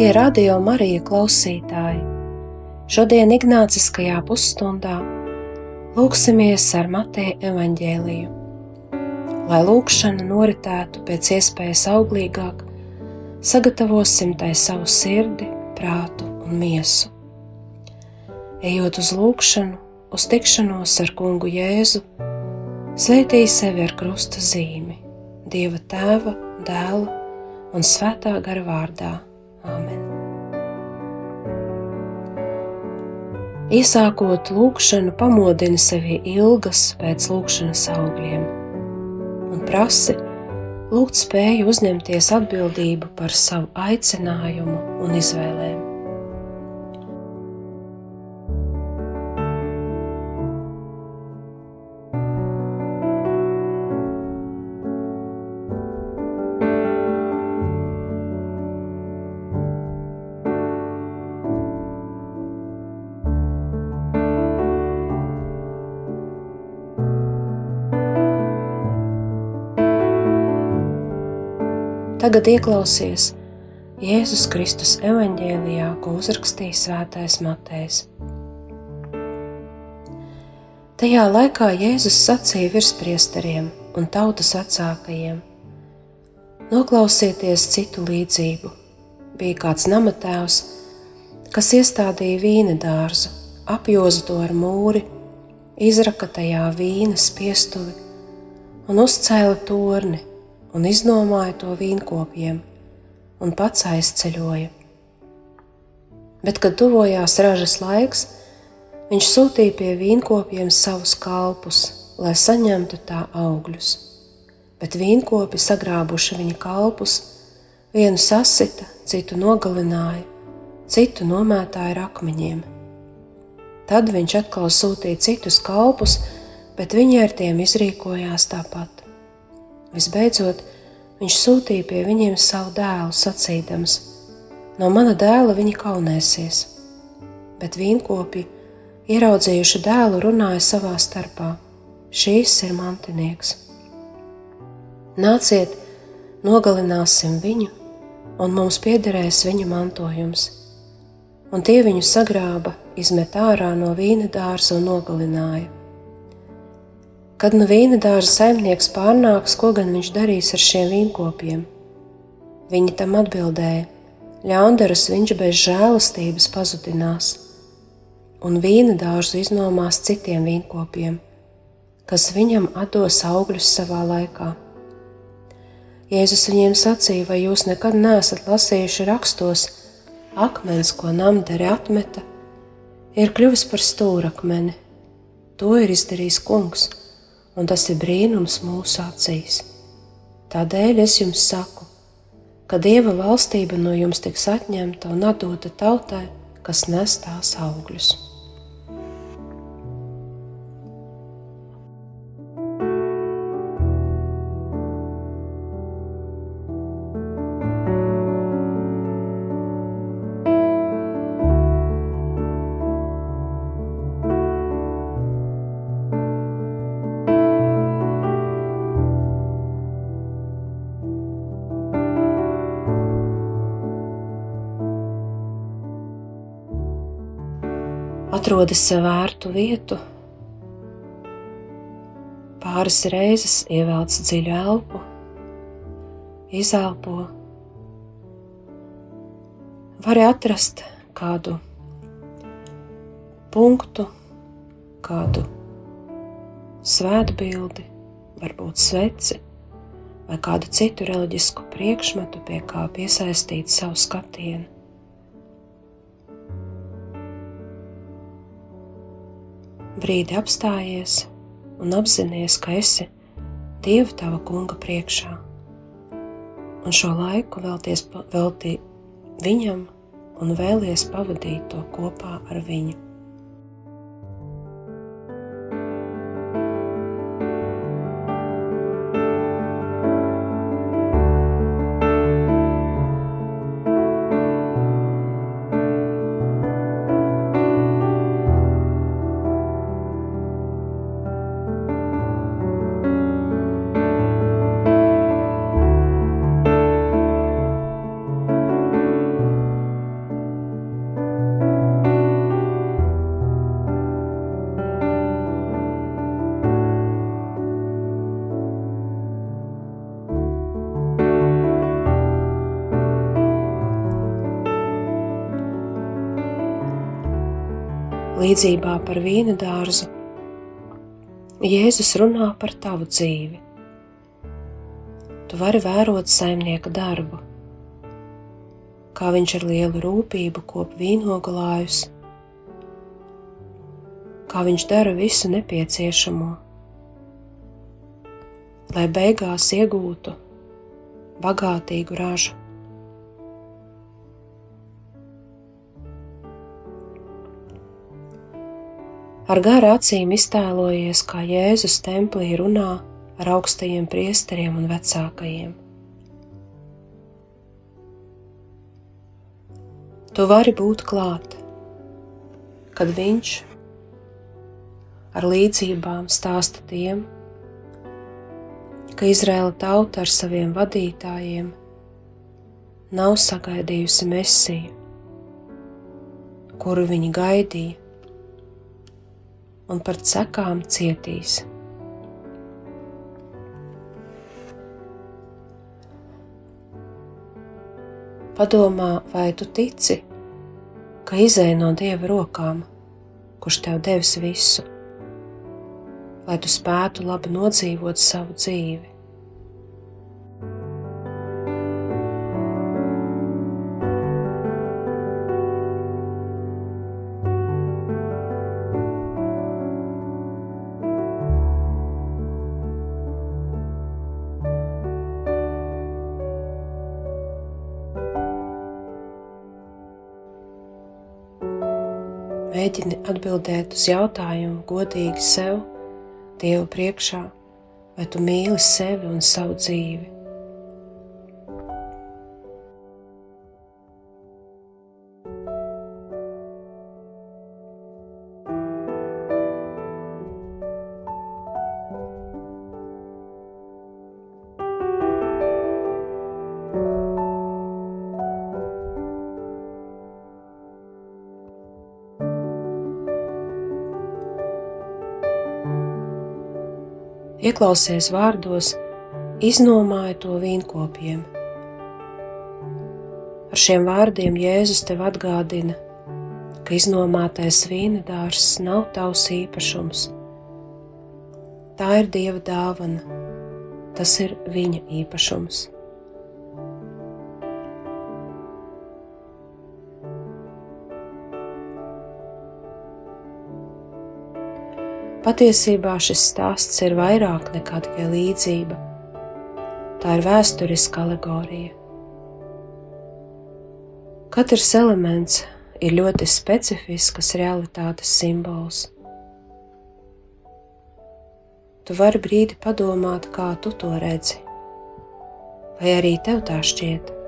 Dārgie radio Marija klausītāji! Šodien Ignāciskajā pusstundā lūksimies ar Mateja evaņģēliju. Lai lūkšana noritētu pēc iespējas auglīgāk, sagatavosim tai savu sirdi, prātu un miesu. Ejot uz lūkšanu, uz tikšanos ar kungu Jēzu, sveitīja sevi ar krusta zīmi, Dieva tēva, dēla un svētā gara vārdā Āmen. Iesākot lūkšanu, pamodini sevi ilgas pēc lūkšanas augļiem un prasi lūgt spēju uzņemties atbildību par savu aicinājumu un izvēlēm. Tagad ieklausies Jēzus Kristus evanģēlijā, ko uzrakstīja Svētais Matejs. Tajā laikā Jēzus sacīja virspriesteriem un tautas vecākajiem: Noklausieties citu līdzību. Bija kāds namatēvs, kas iestādīja vīna dārzu, apjoza to ar mūri, izraka tajā vīna spiestuvi un uzcēla torni un iznomāja to vīnkopiem, un pats aizceļoja. Bet, kad tuvojās ražas laiks, viņš sūtīja pie vīnkopiem savus kalpus, lai saņemtu tā augļus. Bet vīnkopi sagrābuši viņa kalpus, vienu sasita, citu nogalināja, citu nomētāja ar akmeņiem. Tad viņš atkal sūtīja citus kalpus, bet viņi ar tiem izrīkojās tāpat. Visbeidzot, viņš sūtīja pie viņiem savu dēlu, sacīdams: No mana dēla viņi kaunēsies. Bet vīnkopi, ieraudzījuši dēlu, runāja savā starpā: Šīs ir mantinieks. Nāciet, nogalināsim viņu, un mums piederēs viņa mantojums. Un tie viņu sagrāba, izmet ārā no vīna dārza un nogalināja Kad nu vīna dārza saimnieks pārnāks, ko gan viņš darīs ar šiem vīnkopiem? Viņi tam atbildēja: Ļaundaras viņš bez žēlastības pazudinās, un vīna dārzu iznomās citiem vīnkopiem, kas viņam dos augļus savā laikā. Jēzus viņiem sacīja, vai jūs nekad neesat lasījuši rakstos, akmens, ko namdari atmeta, ir kļuvis par stūrakmeni. To ir izdarījis kungs un tas ir brīnums mūsu acīs. Tādēļ es jums saku, ka Dieva valstība no jums tiks atņemta un atdota tautai, kas nes tās augļus. Atrodi sev vērtu vietu, pāris reizes ievelc dziļu elpu, izelpo. Vari atrast kādu punktu, kādu svētbildi, varbūt sveci vai kādu citu reliģisku priekšmetu, pie kā piesaistīt savu skatienu. Brīdi apstājies un apzinājies, ka esi Dievu tava kunga priekšā, un šo laiku velties veltī viņam un vēlies pavadīt to kopā ar viņu. Līdzībā par vīna dārzu, Jēzus runā par tavu dzīvi. Tu vari vērot saimnieka darbu, kā viņš ar lielu rūpību kop vīnogalājus, kā viņš dara visu nepieciešamo, lai beigās iegūtu bagātīgu ražu. Ar garu acīm iztēlojies, kā Jēzus templī runā ar augstajiem priesteriem un vecākajiem. Tu vari būt klāt, kad viņš ar līdzībām stāsta tiem, ka Izraēla tauta ar saviem vadītājiem nav sagaidījusi mesiju, kuru viņi gaidīja un par cekām cietīs. Padomā, vai tu tici, ka izēj no Dieva rokām, kurš tev devis visu, lai tu spētu labi nodzīvot savu dzīvi. Mēģini atbildēt uz jautājumu godīgi sev, Dievu priekšā, vai tu mīli sevi un savu dzīvi. Ieklausies vārdos, iznomāja to vīnkopiem. Ar šiem vārdiem Jēzus tev atgādina, ka iznomātais vīna dārzs nav tavs īpašums. Tā ir Dieva dāvana, tas ir viņa īpašums. Patiesībā šis stāsts ir vairāk nekā tikai līdzība. Tā ir vēsturiska alegorija. Katrs elements ir ļoti specifisks realitātes simbols. Tu vari brīdi padomāt, kā tu to redzi, vai arī tev tā šķiet.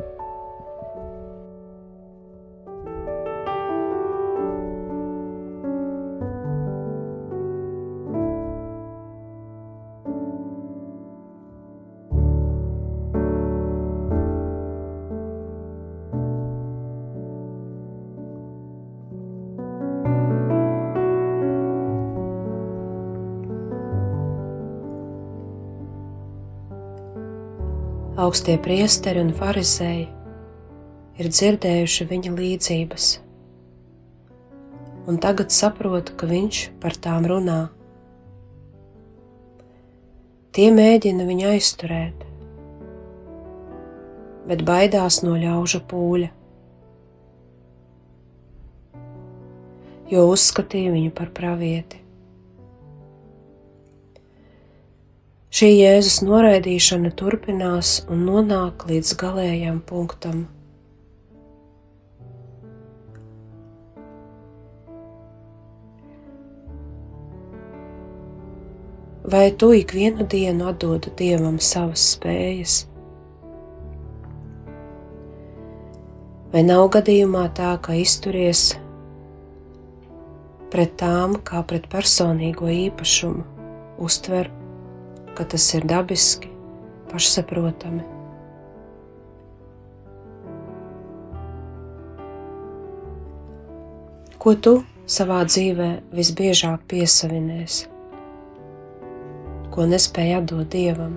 Augstie priesteri un farizēji ir dzirdējuši viņa līdzības, un tagad saprot, ka viņš par tām runā. Tie mēģina viņu aizturēt, bet baidās no ļaužu pūļa, jo uzskatīja viņu par pravieti. Šī Jēzus noraidīšana turpinās un nonāk līdz galējam punktam. Vai tu ikvienu dienu atdod Dievam savas spējas? Vai nav gadījumā tā, ka izturies pret tām kā pret personīgo īpašumu, uztver, ka tas ir dabiski, pašsaprotami? Ko tu savā dzīvē visbiežāk piesavinies? ko nespēja atdot dievam.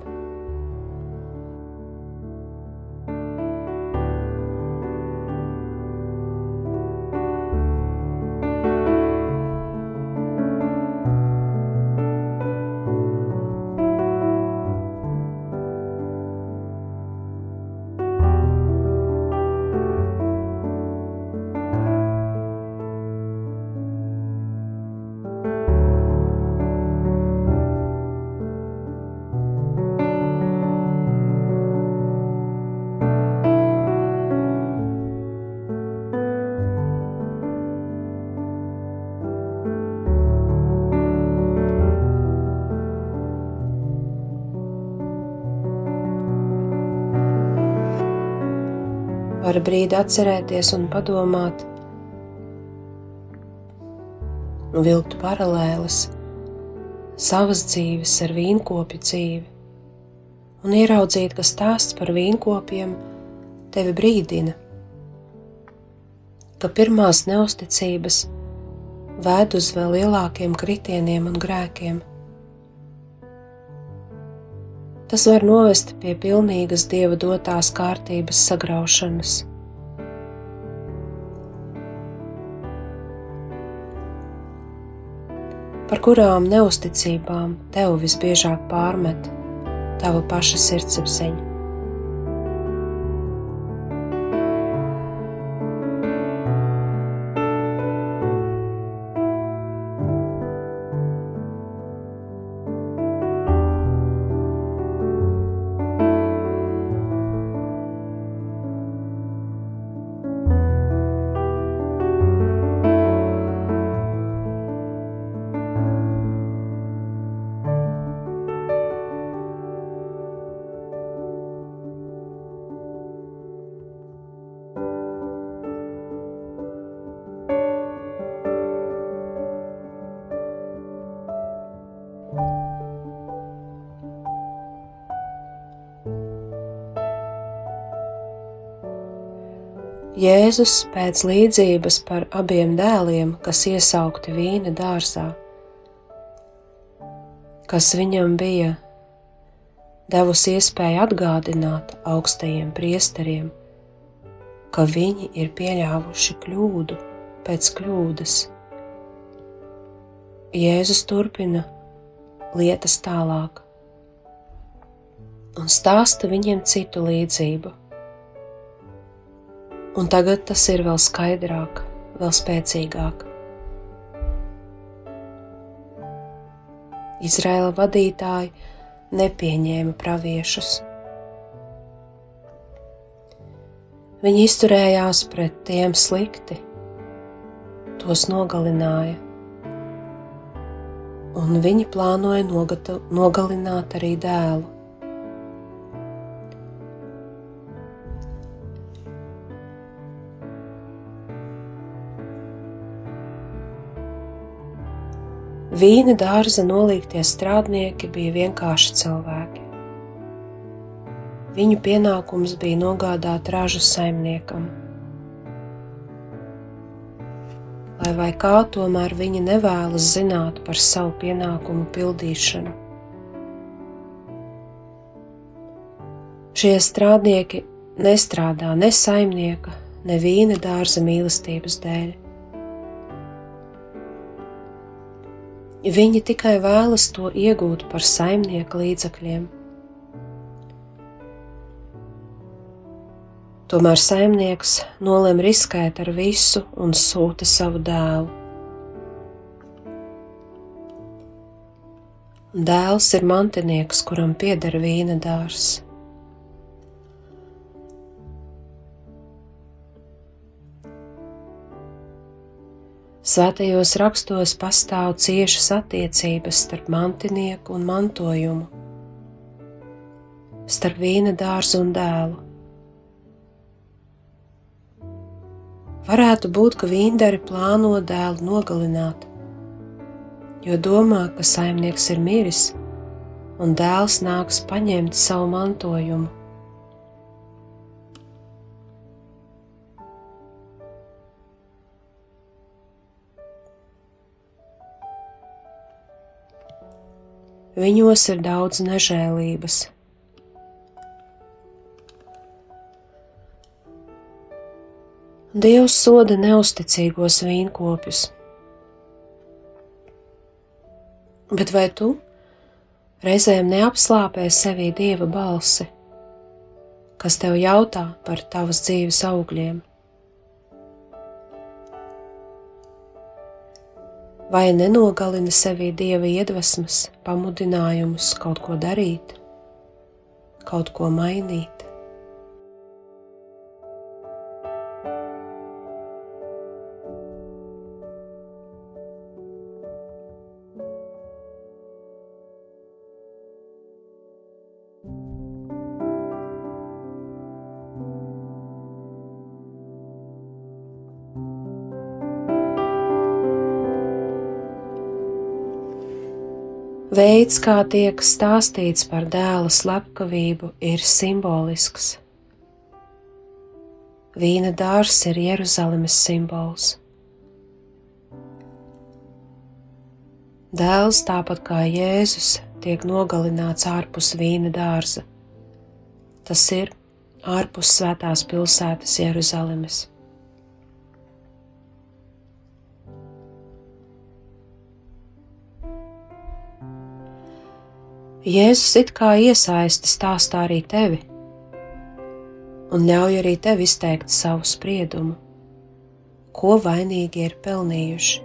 Var brīdi atcerēties un padomāt, un vilkt paralēlas savas dzīves ar vīnkopju dzīvi, un ieraudzīt, ka stāsts par vīnkopiem tevi brīdina, ka pirmās neusticības ved uz vēl lielākiem kritieniem un grēkiem. Tas var novest pie pilnīgas dieva dotās kārtības sagraušanas. Par kurām neusticībām tev visbiežāk pārmet tava paša sirdsapziņa? Jēzus pēc līdzības par abiem dēliem, kas iesaukti vīna dārzā, kas viņam bija devusi iespēju atgādināt augstajiem priesteriem, ka viņi ir pieļāvuši kļūdu pēc kļūdas. Jēzus turpina lietas tālāk un stāsta viņiem citu līdzību un tagad tas ir vēl skaidrāk, vēl spēcīgāk. Izraēla vadītāji nepieņēma praviešus. Viņi izturējās pret tiem slikti, tos nogalināja, un viņi plānoja nogalināt arī dēlu. Vīna dārza nolīgtie strādnieki bija vienkārši cilvēki. Viņu pienākums bija nogādāt ražu saimniekam. Lai vai kā, tomēr viņi nevēlas zināt par savu pienākumu pildīšanu. Šie strādnieki nestrādā ne saimnieka, ne vīna dārza mīlestības dēļ. Viņi tikai vēlas to iegūt par saimnieka līdzakļiem. Tomēr saimnieks nolem riskēt ar visu un sūta savu dēlu. Dēls ir mantinieks, kuram pieder vīna dārs. Svētajos rakstos pastāv ciešas attiecības starp mantinieku un mantojumu, starp vīna dārzu un dēlu. Varētu būt, ka vīndari plāno dēlu nogalināt, jo domā, ka saimnieks ir miris un dēls nāks paņemt savu mantojumu. Viņos ir daudz nežēlības. Dievs soda neusticīgos vīnkopjus. Bet vai tu reizēm neapslāpē sevī dieva balsi, kas tev jautā par tavas dzīves augļiem? Vai nenogalina sevī dieva iedvesmas, pamudinājumus kaut ko darīt, kaut ko mainīt. Veids, kā tiek stāstīts par dēla slepkavību, ir simbolisks. Vīna dārzs ir Jeruzalemes simbols. Dēls, tāpat kā Jēzus, tiek nogalināts ārpus vīna dārza. Tas ir ārpus svētās pilsētas Jeruzalemes. Jēzus it kā iesaisti stāstā arī tevi un ļauj arī tev izteikt savu spriedumu, ko vainīgi ir pelnījuši.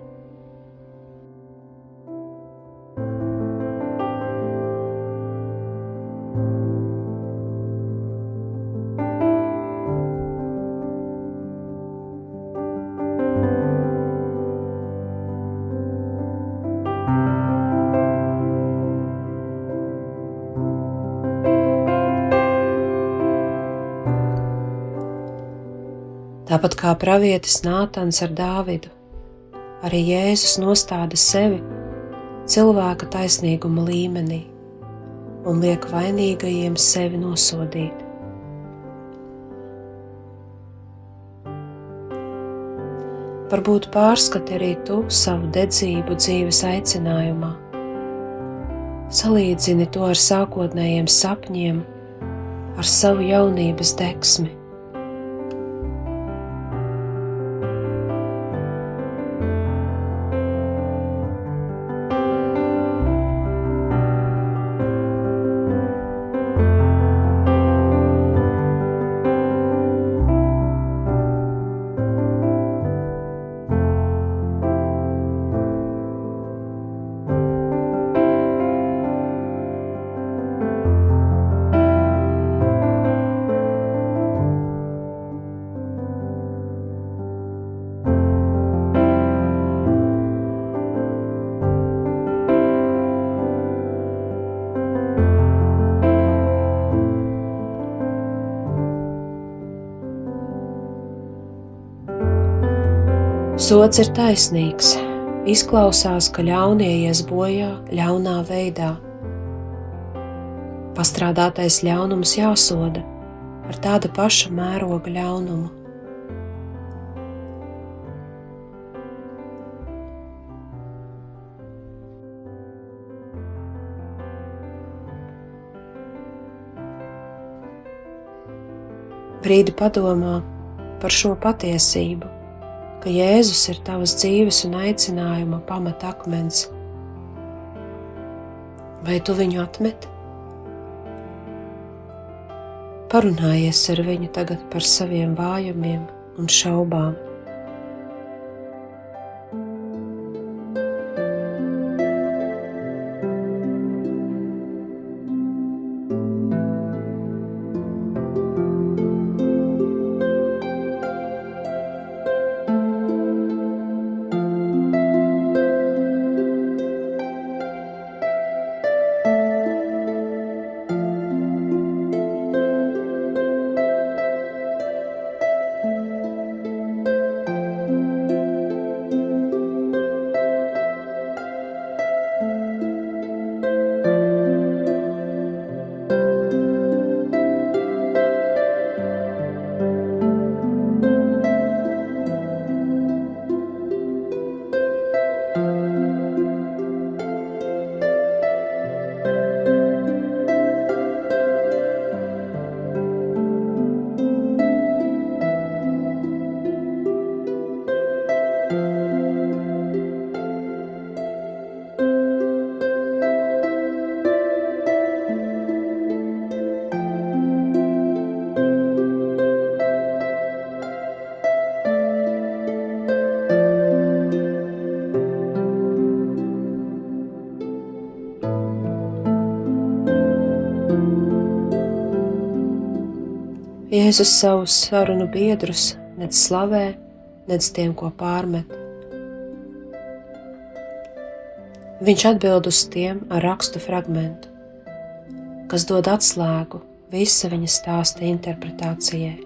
Tāpat kā pravietis Nātans ar Dāvidu, arī Jēzus nostāda sevi cilvēka taisnīguma līmenī un liek vainīgajiem sevi nosodīt. Varbūt pārskati arī tu savu dedzību dzīves aicinājumā. Salīdzini to ar sākotnējiem sapņiem, ar savu jaunības deksmi. Sots ir taisnīgs. Izklausās, ka ļaunie ies bojā ļaunā veidā. Pastrādātais ļaunums jāsoda ar tāda paša mēroga ļaunumu. Brīdi padomā par šo patiesību ka Jēzus ir tavas dzīves un aicinājuma pamatakmens. Vai tu viņu atmet? Parunājies ar viņu tagad par saviem vājumiem un šaubām. Jēzus savus sarunu biedrus nec slavē, nec tiem, ko pārmet. Viņš atbild uz tiem ar rakstu fragmentu, kas dod atslēgu visa viņa stāsta interpretācijai.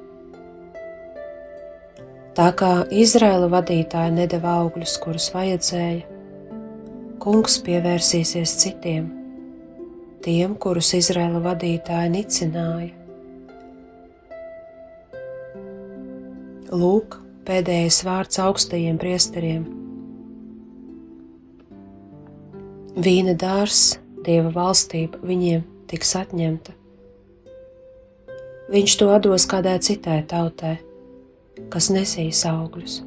Tā kā Izraela vadītāja nedeva augļus, kurus vajadzēja, kungs pievērsīsies citiem, tiem, kurus Izraela vadītāja nicināja. Lūk, pēdējais vārds augstajiem priesteriem. Vīna dārs, dieva valstība viņiem tiks atņemta. Viņš to dos kādai citai tautai kas nesīs augļus.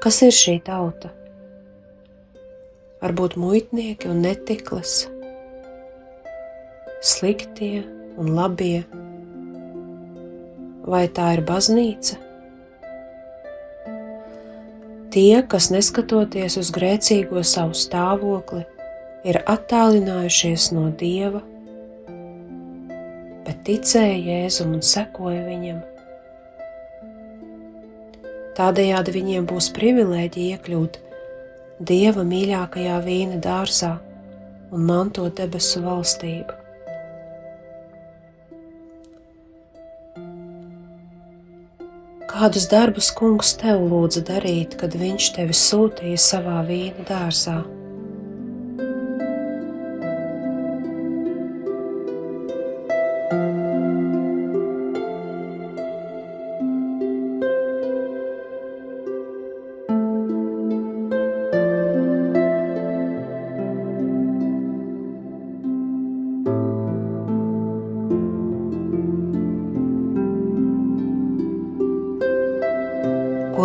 Kas ir šī tauta? Varbūt muitnieki un netiklas, sliktie un labie, vai tā ir baznīca? Tie, kas neskatoties uz grēcīgo savu stāvokli, ir attālinājušies no dieva bet ticēja Jēzum un sekoja viņam. Tādējādi viņiem būs privilēģija iekļūt Dieva mīļākajā vīna dārzā un mantot debesu valstību. Kādus darbus kungs tev lūdza darīt, kad viņš tevi sūtīja savā vīna dārzā?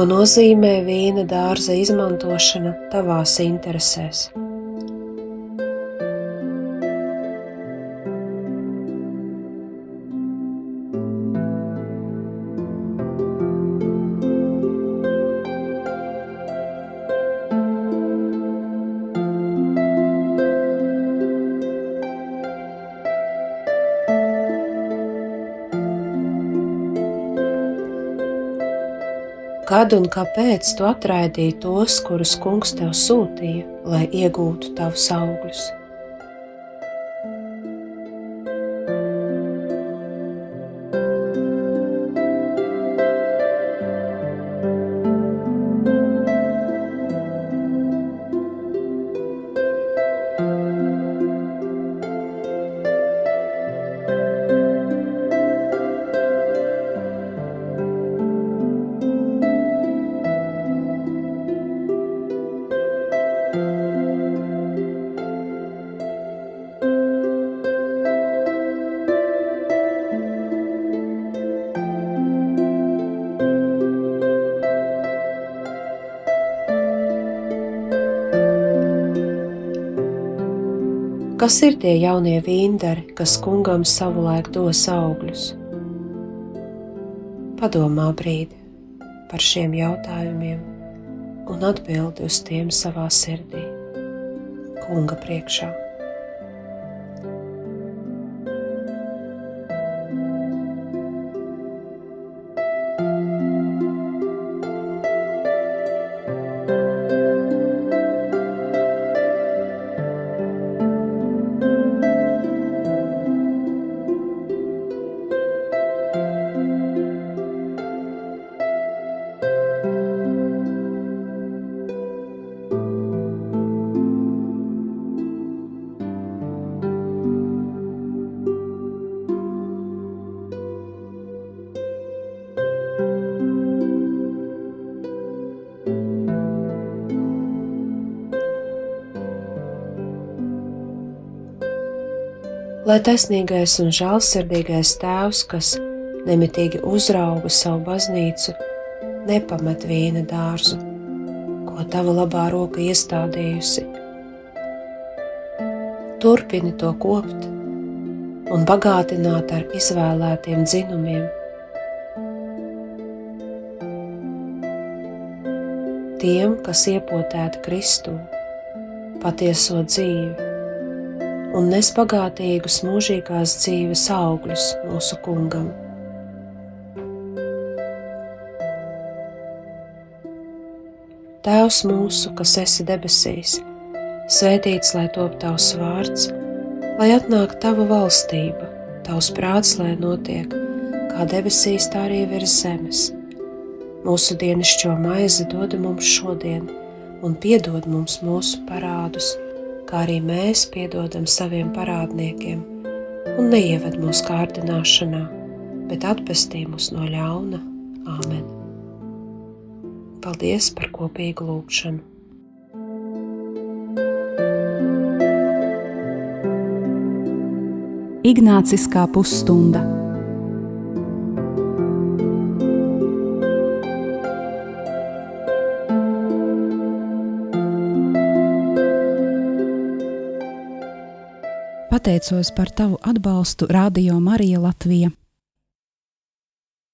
Ko nozīmē vīna dārza izmantošana tavās interesēs? Kad un kāpēc tu atraidīji tos, kurus kungs tev sūtīja, lai iegūtu tavus augļus? Kas ir tie jaunie vīndari, kas kungam savulaik dos augļus? Padomā brīdi par šiem jautājumiem un atbildi uz tiem savā sirdī, kunga priekšā. Lai taisnīgais un žēlsirdīgais Tēvs, kas nemitīgi uzrauga savu baznīcu, nepamet vīna dārzu, ko tava labā roka iestādījusi. Turpini to kopt un bagātināt ar izvēlētiem dzinumiem. Tiem, kas iepotēti Kristū, patieso dzīvi un nes bagātīgus mūžīgās dzīves augļus mūsu kungam. Tēvs mūsu, kas esi debesīs, svētīts lai top tavs vārds, lai atnāk tava valstība, tavs prāts, lai notiek kā debesīs, tā arī virs zemes. Mūsu dienascho maizi dod mums šodien, un piedod mums mūsu parādus, kā arī mēs piedodam saviem parādniekiem, un neieved mūsu kārdināšanā, bet atpestī mūs no ļauna. Āmen! Paldies par kopīgu lūgšanu! Ignāciskā pusstunda. Pateicos par tavu atbalstu Radio Marija Latvija